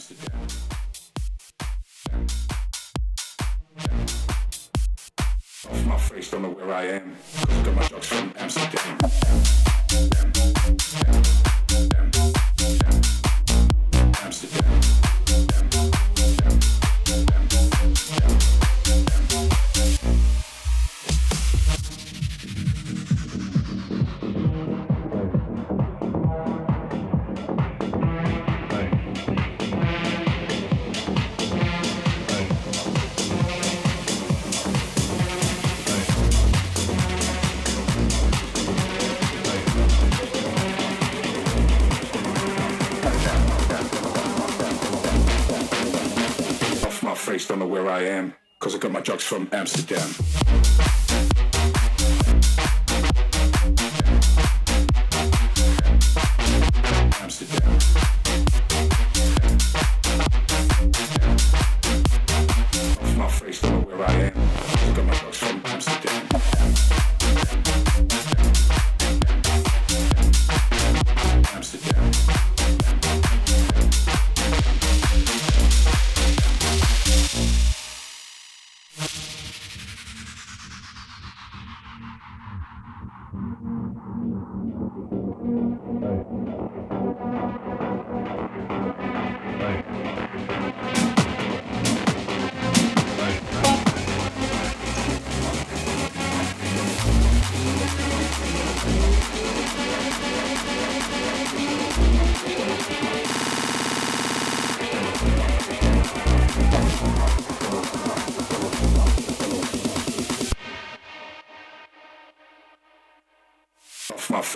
Amsterdam. Off my face, don't know where I am. Got my drugs from Amsterdam. Amsterdam. Amsterdam. Don't know where I am, because I got my drugs from Amsterdam.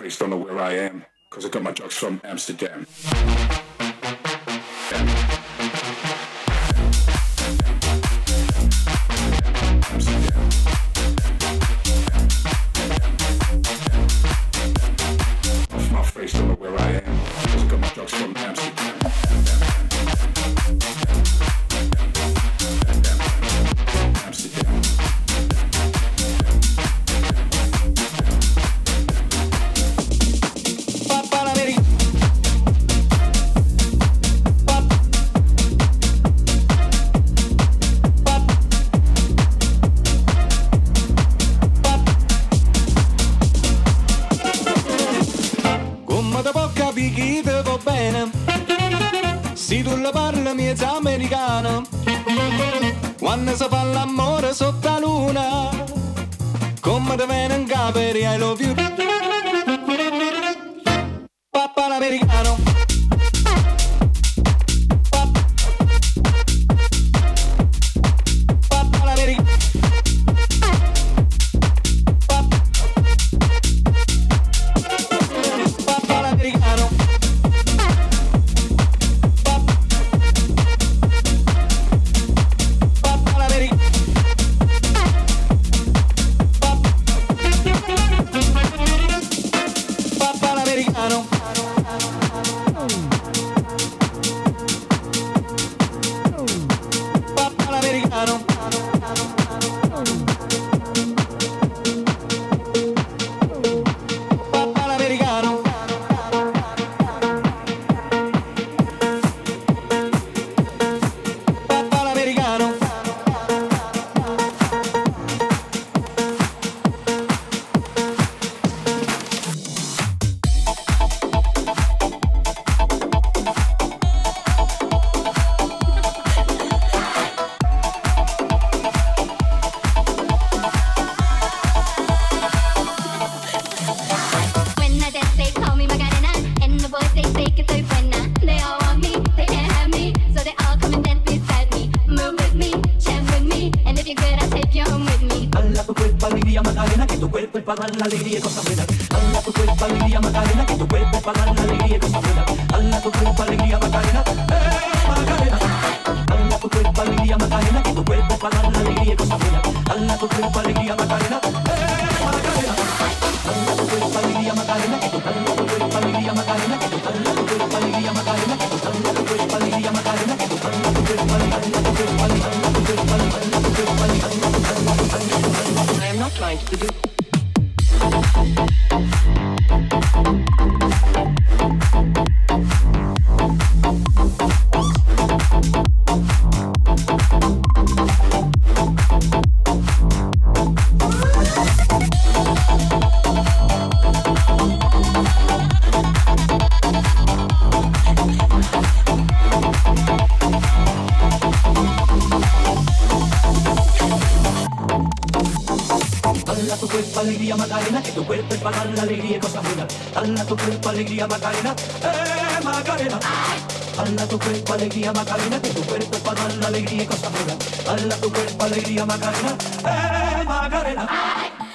I don't know where I am because I got my drugs from Amsterdam. quando si fa l'amore sotto la luna, come te viene in capo, I love you. llegaron. sonríe como vuela. Tu cuerpo alegría Macarena, eh Macarena. Tu cuerpo alegría Macarena, tu cuerpo para la alegría como tu cuerpo alegría Macarena. Alegría Macarena, que tu cuerpo es para la alegría y cosas buenas. Dala tu cuerpo alegría Macarena, eh Macarena. Dala tu cuerpo alegría Macarena, que tu cuerpo es para la alegría y cosas buenas. Dala tu cuerpo alegría Macarena, eh Macarena.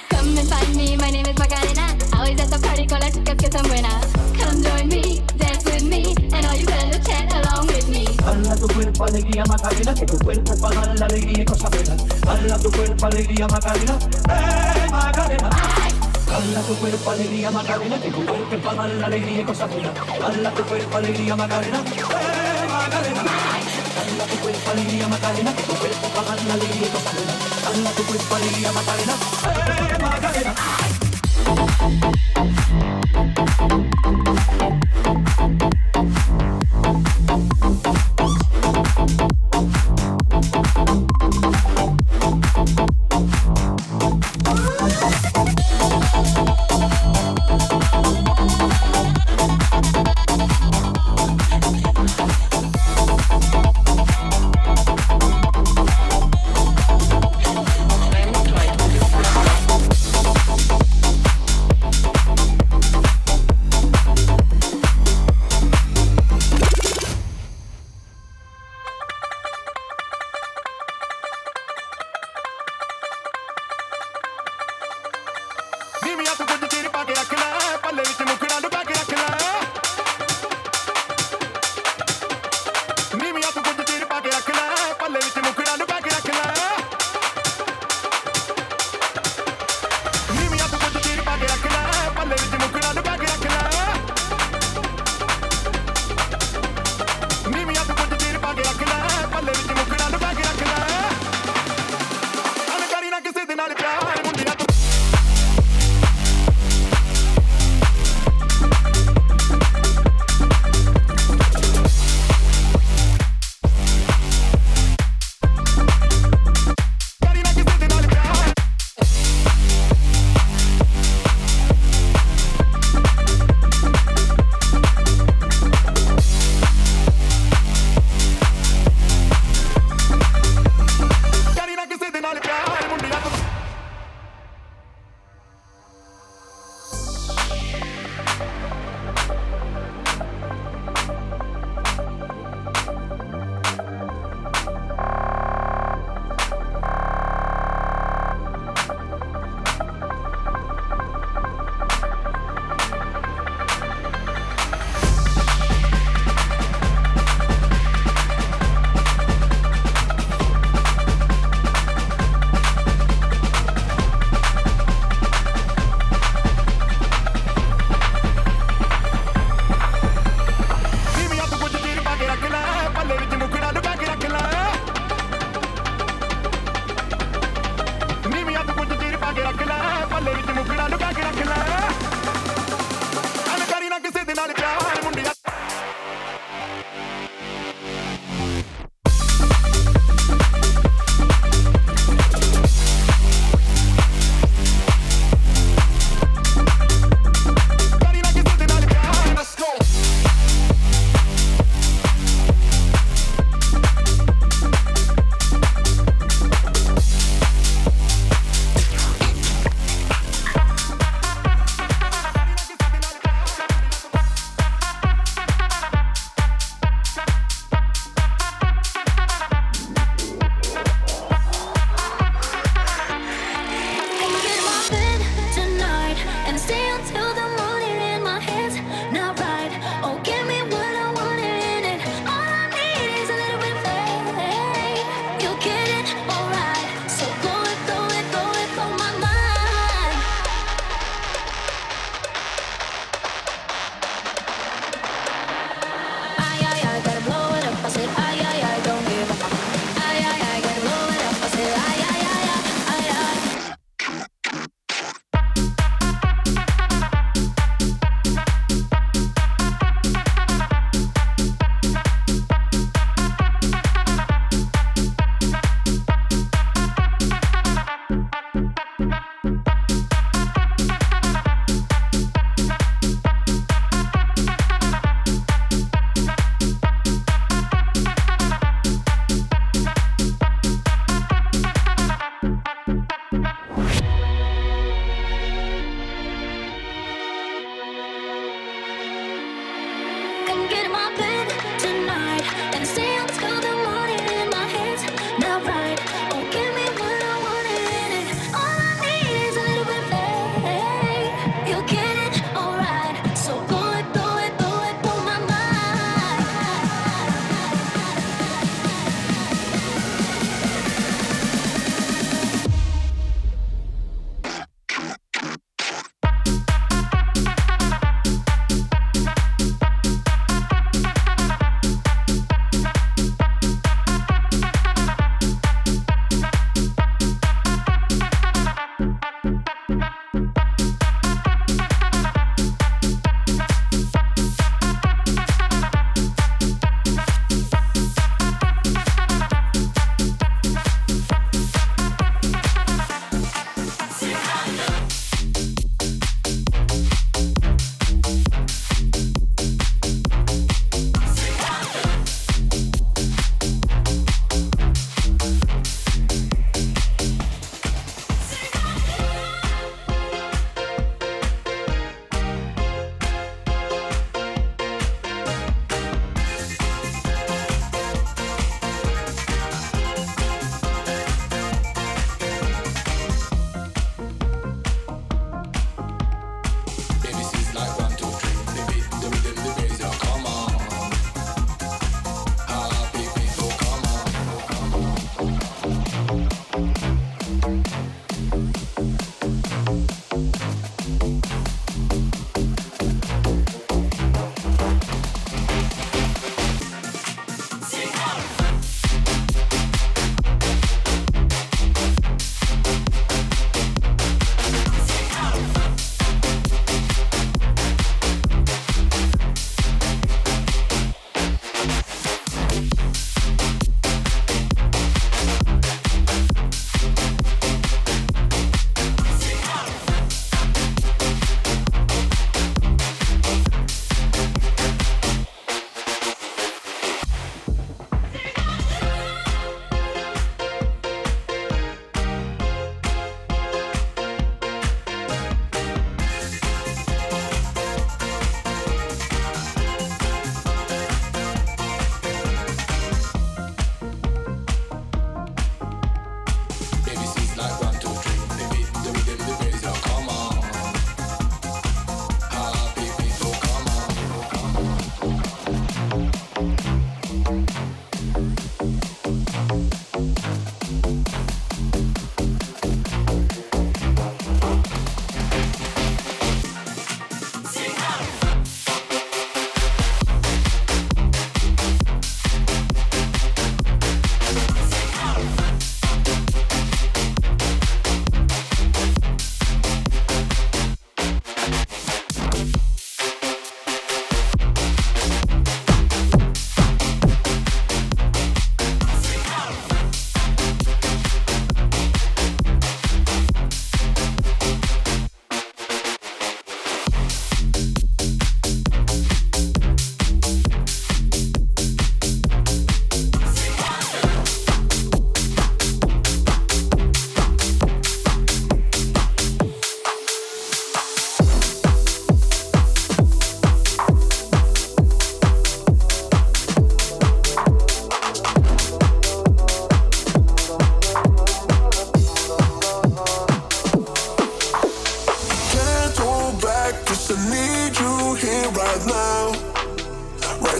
Come and find me, my name is Macarena. Always at the party con las chicas que son buenas. Come join me, cuerpo alegría Macarena, que tu cuerpo para dar la alegría y cosas buenas. Dala tu cuerpo alegría Macarena, eh Macarena. Dala tu cuerpo alegría Macarena, que tu cuerpo para dar la alegría y cosas buenas. Dala tu cuerpo alegría Macarena, eh Macarena. Dala tu cuerpo alegría Macarena, que tu cuerpo para dar la alegría y cosas buenas. Dala tu cuerpo alegría Macarena, eh Macarena.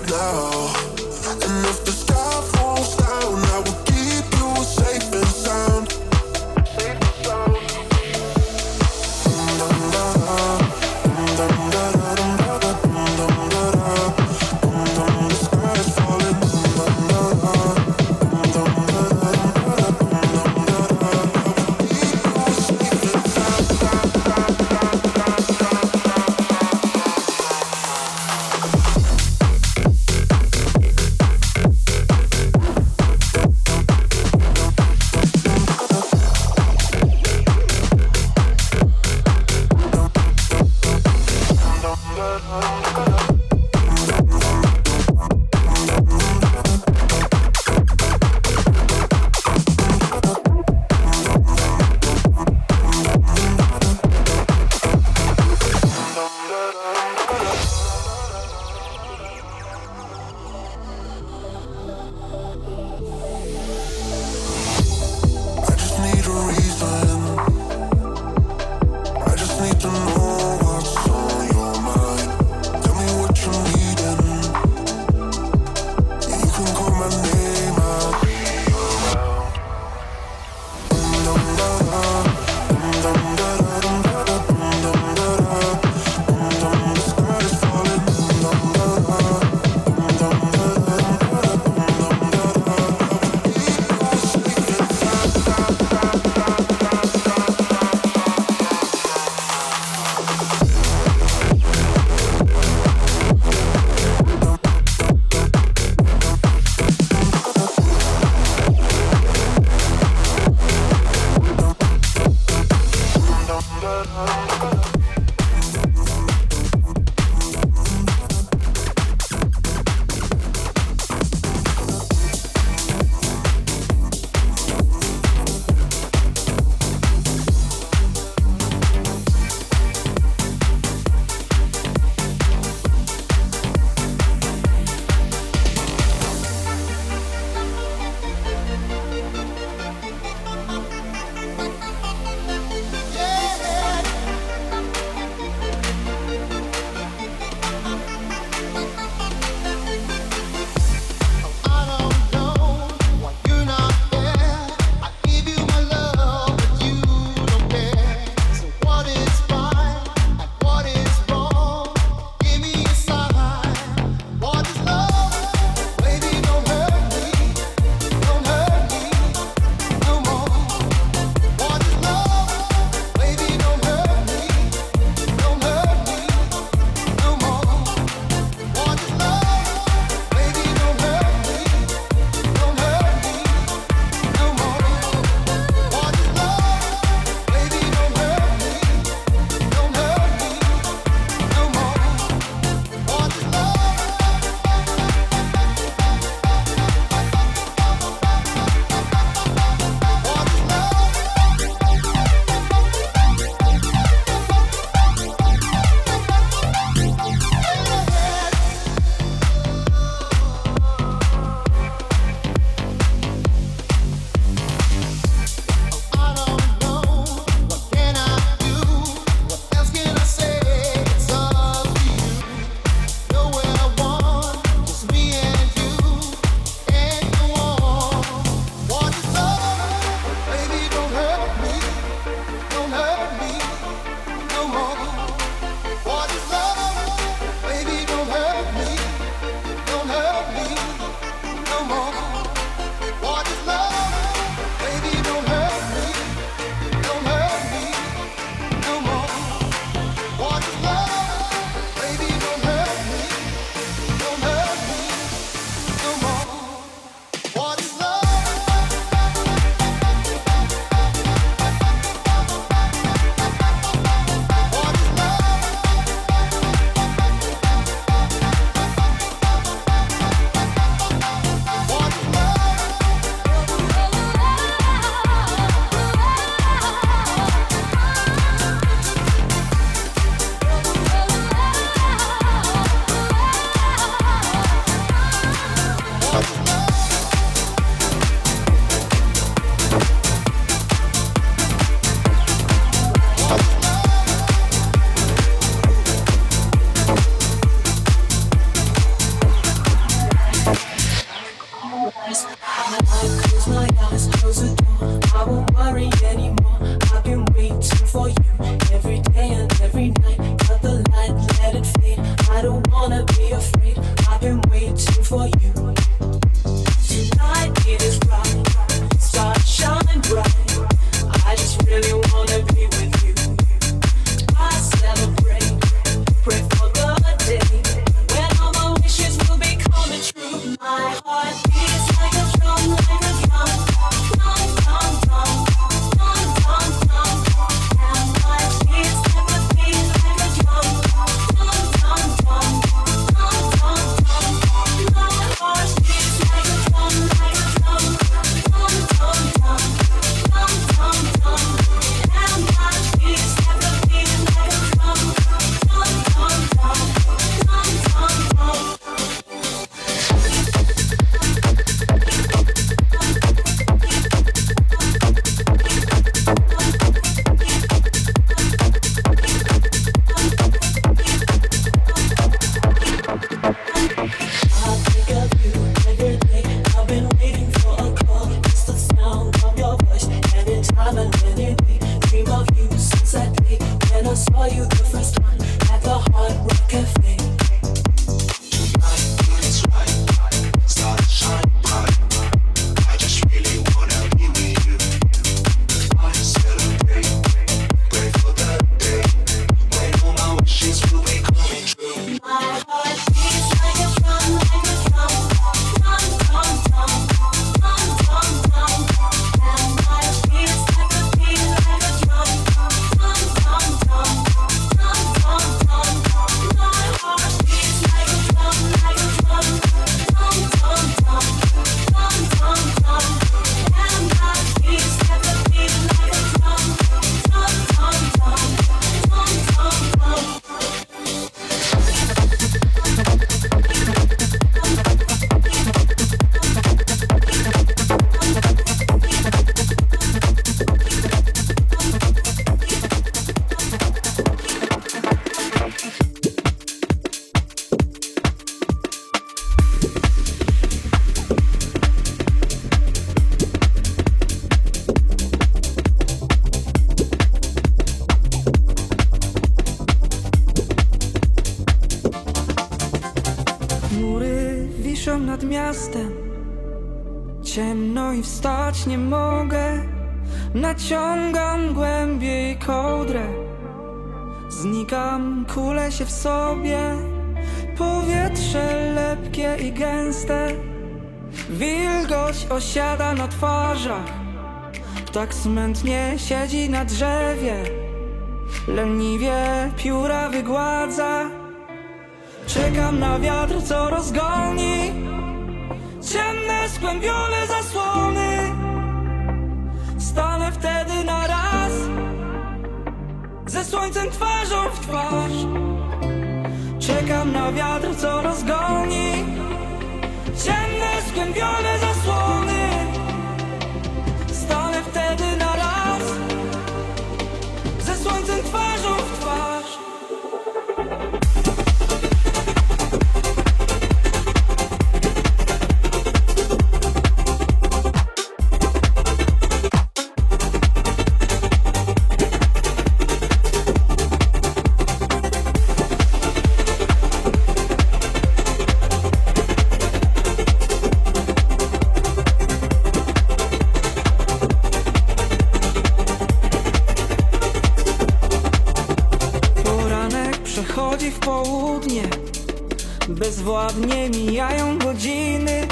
To why you different. Osiada na twarzach Tak smętnie siedzi na drzewie. Leniwie pióra wygładza Czekam na wiatr, co rozgoni. Ciemne, skłębione zasłony Stanę wtedy na raz. Ze słońcem twarzą w twarz Czekam na wiatr, co rozgoni Ciemne, skłębione zasłony południe. Bezwładnie mijają godziny.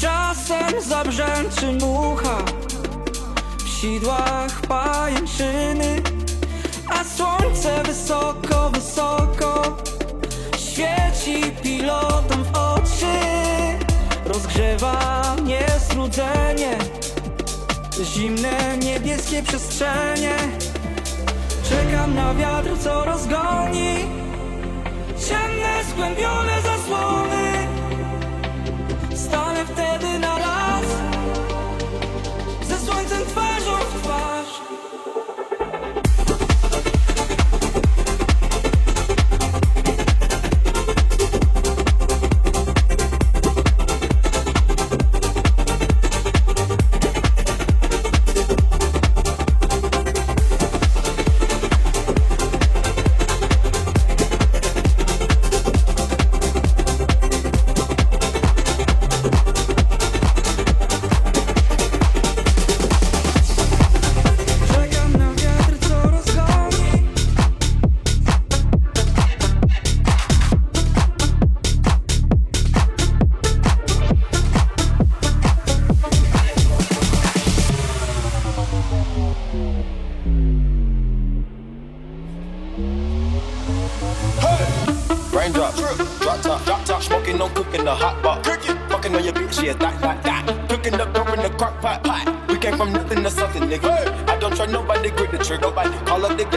Czasem zabrzęczy mucha. W sidłach pajęczyny. A słońce wysoko, wysoko Świeci pilotom w oczy. Rozgrzewa mnie strudzenie Zimne niebieskie przestrzenie. Czekam na wiatr, co rozgoni Skłębione zasłony. Stanę wtedy na raz Ze słońcem twarzą w twarz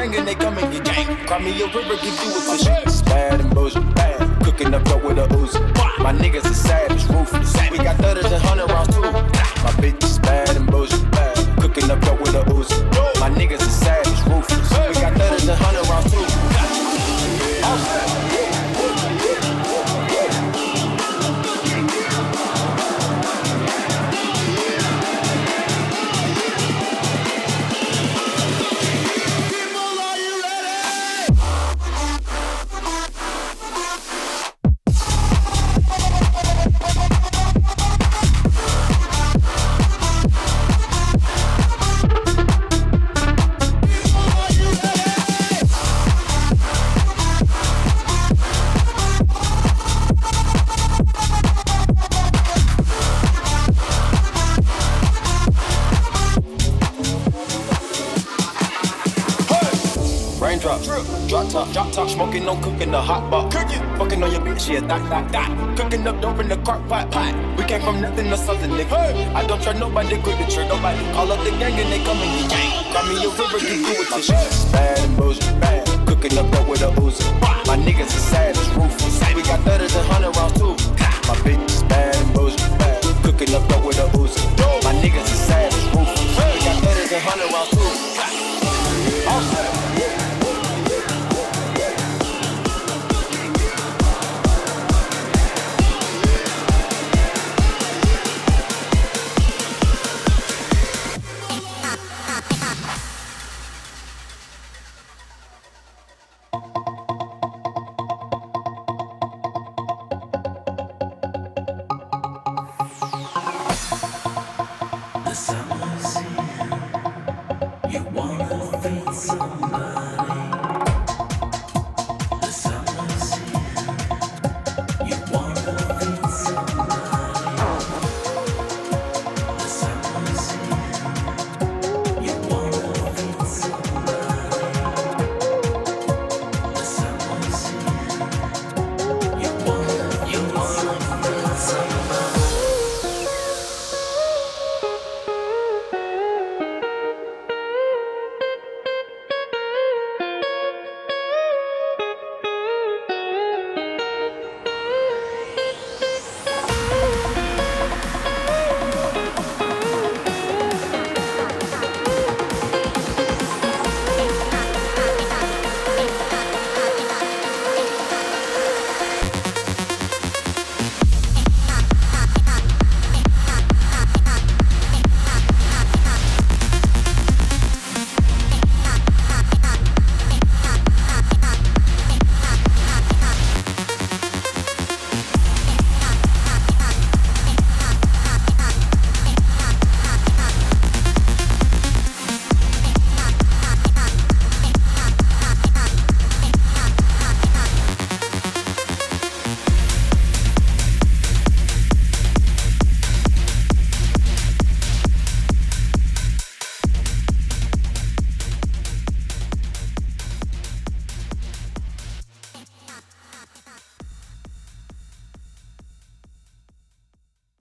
gang they come and get gang. Cry me a river, give you a tissue. It's bad and bullshit, bad. Cooking up dope with a Uzi. My niggas is savage, ruthless. We got thudders and hundred rounds too. My bitch is bad and bullshit, bad. Cooking up dope with a Uzi. My niggas is savage, ruthless. We got thudders and hundred rounds too. Raindrop, drop top, drop top, smoking, no cooking, the hot pot. Cooking, fucking on your bitch, yeah, that, that, that. Cooking up dope in the crock pot, pot. We came from nothing to something, nigga. I don't try nobody, grip the trigger, nobody. Call up the gang and they come and get gang. Cry me a river, give you a tissue. Bad and bullshit, bad. Cooking up dope with a Uzi. My niggas is savage, ruthless. We got thudders and hundred rounds too. My bitch is bad and bullshit, bad. Cooking up dope with a Uzi. My niggas is savage, ruthless. We got thudders and hundred rounds too.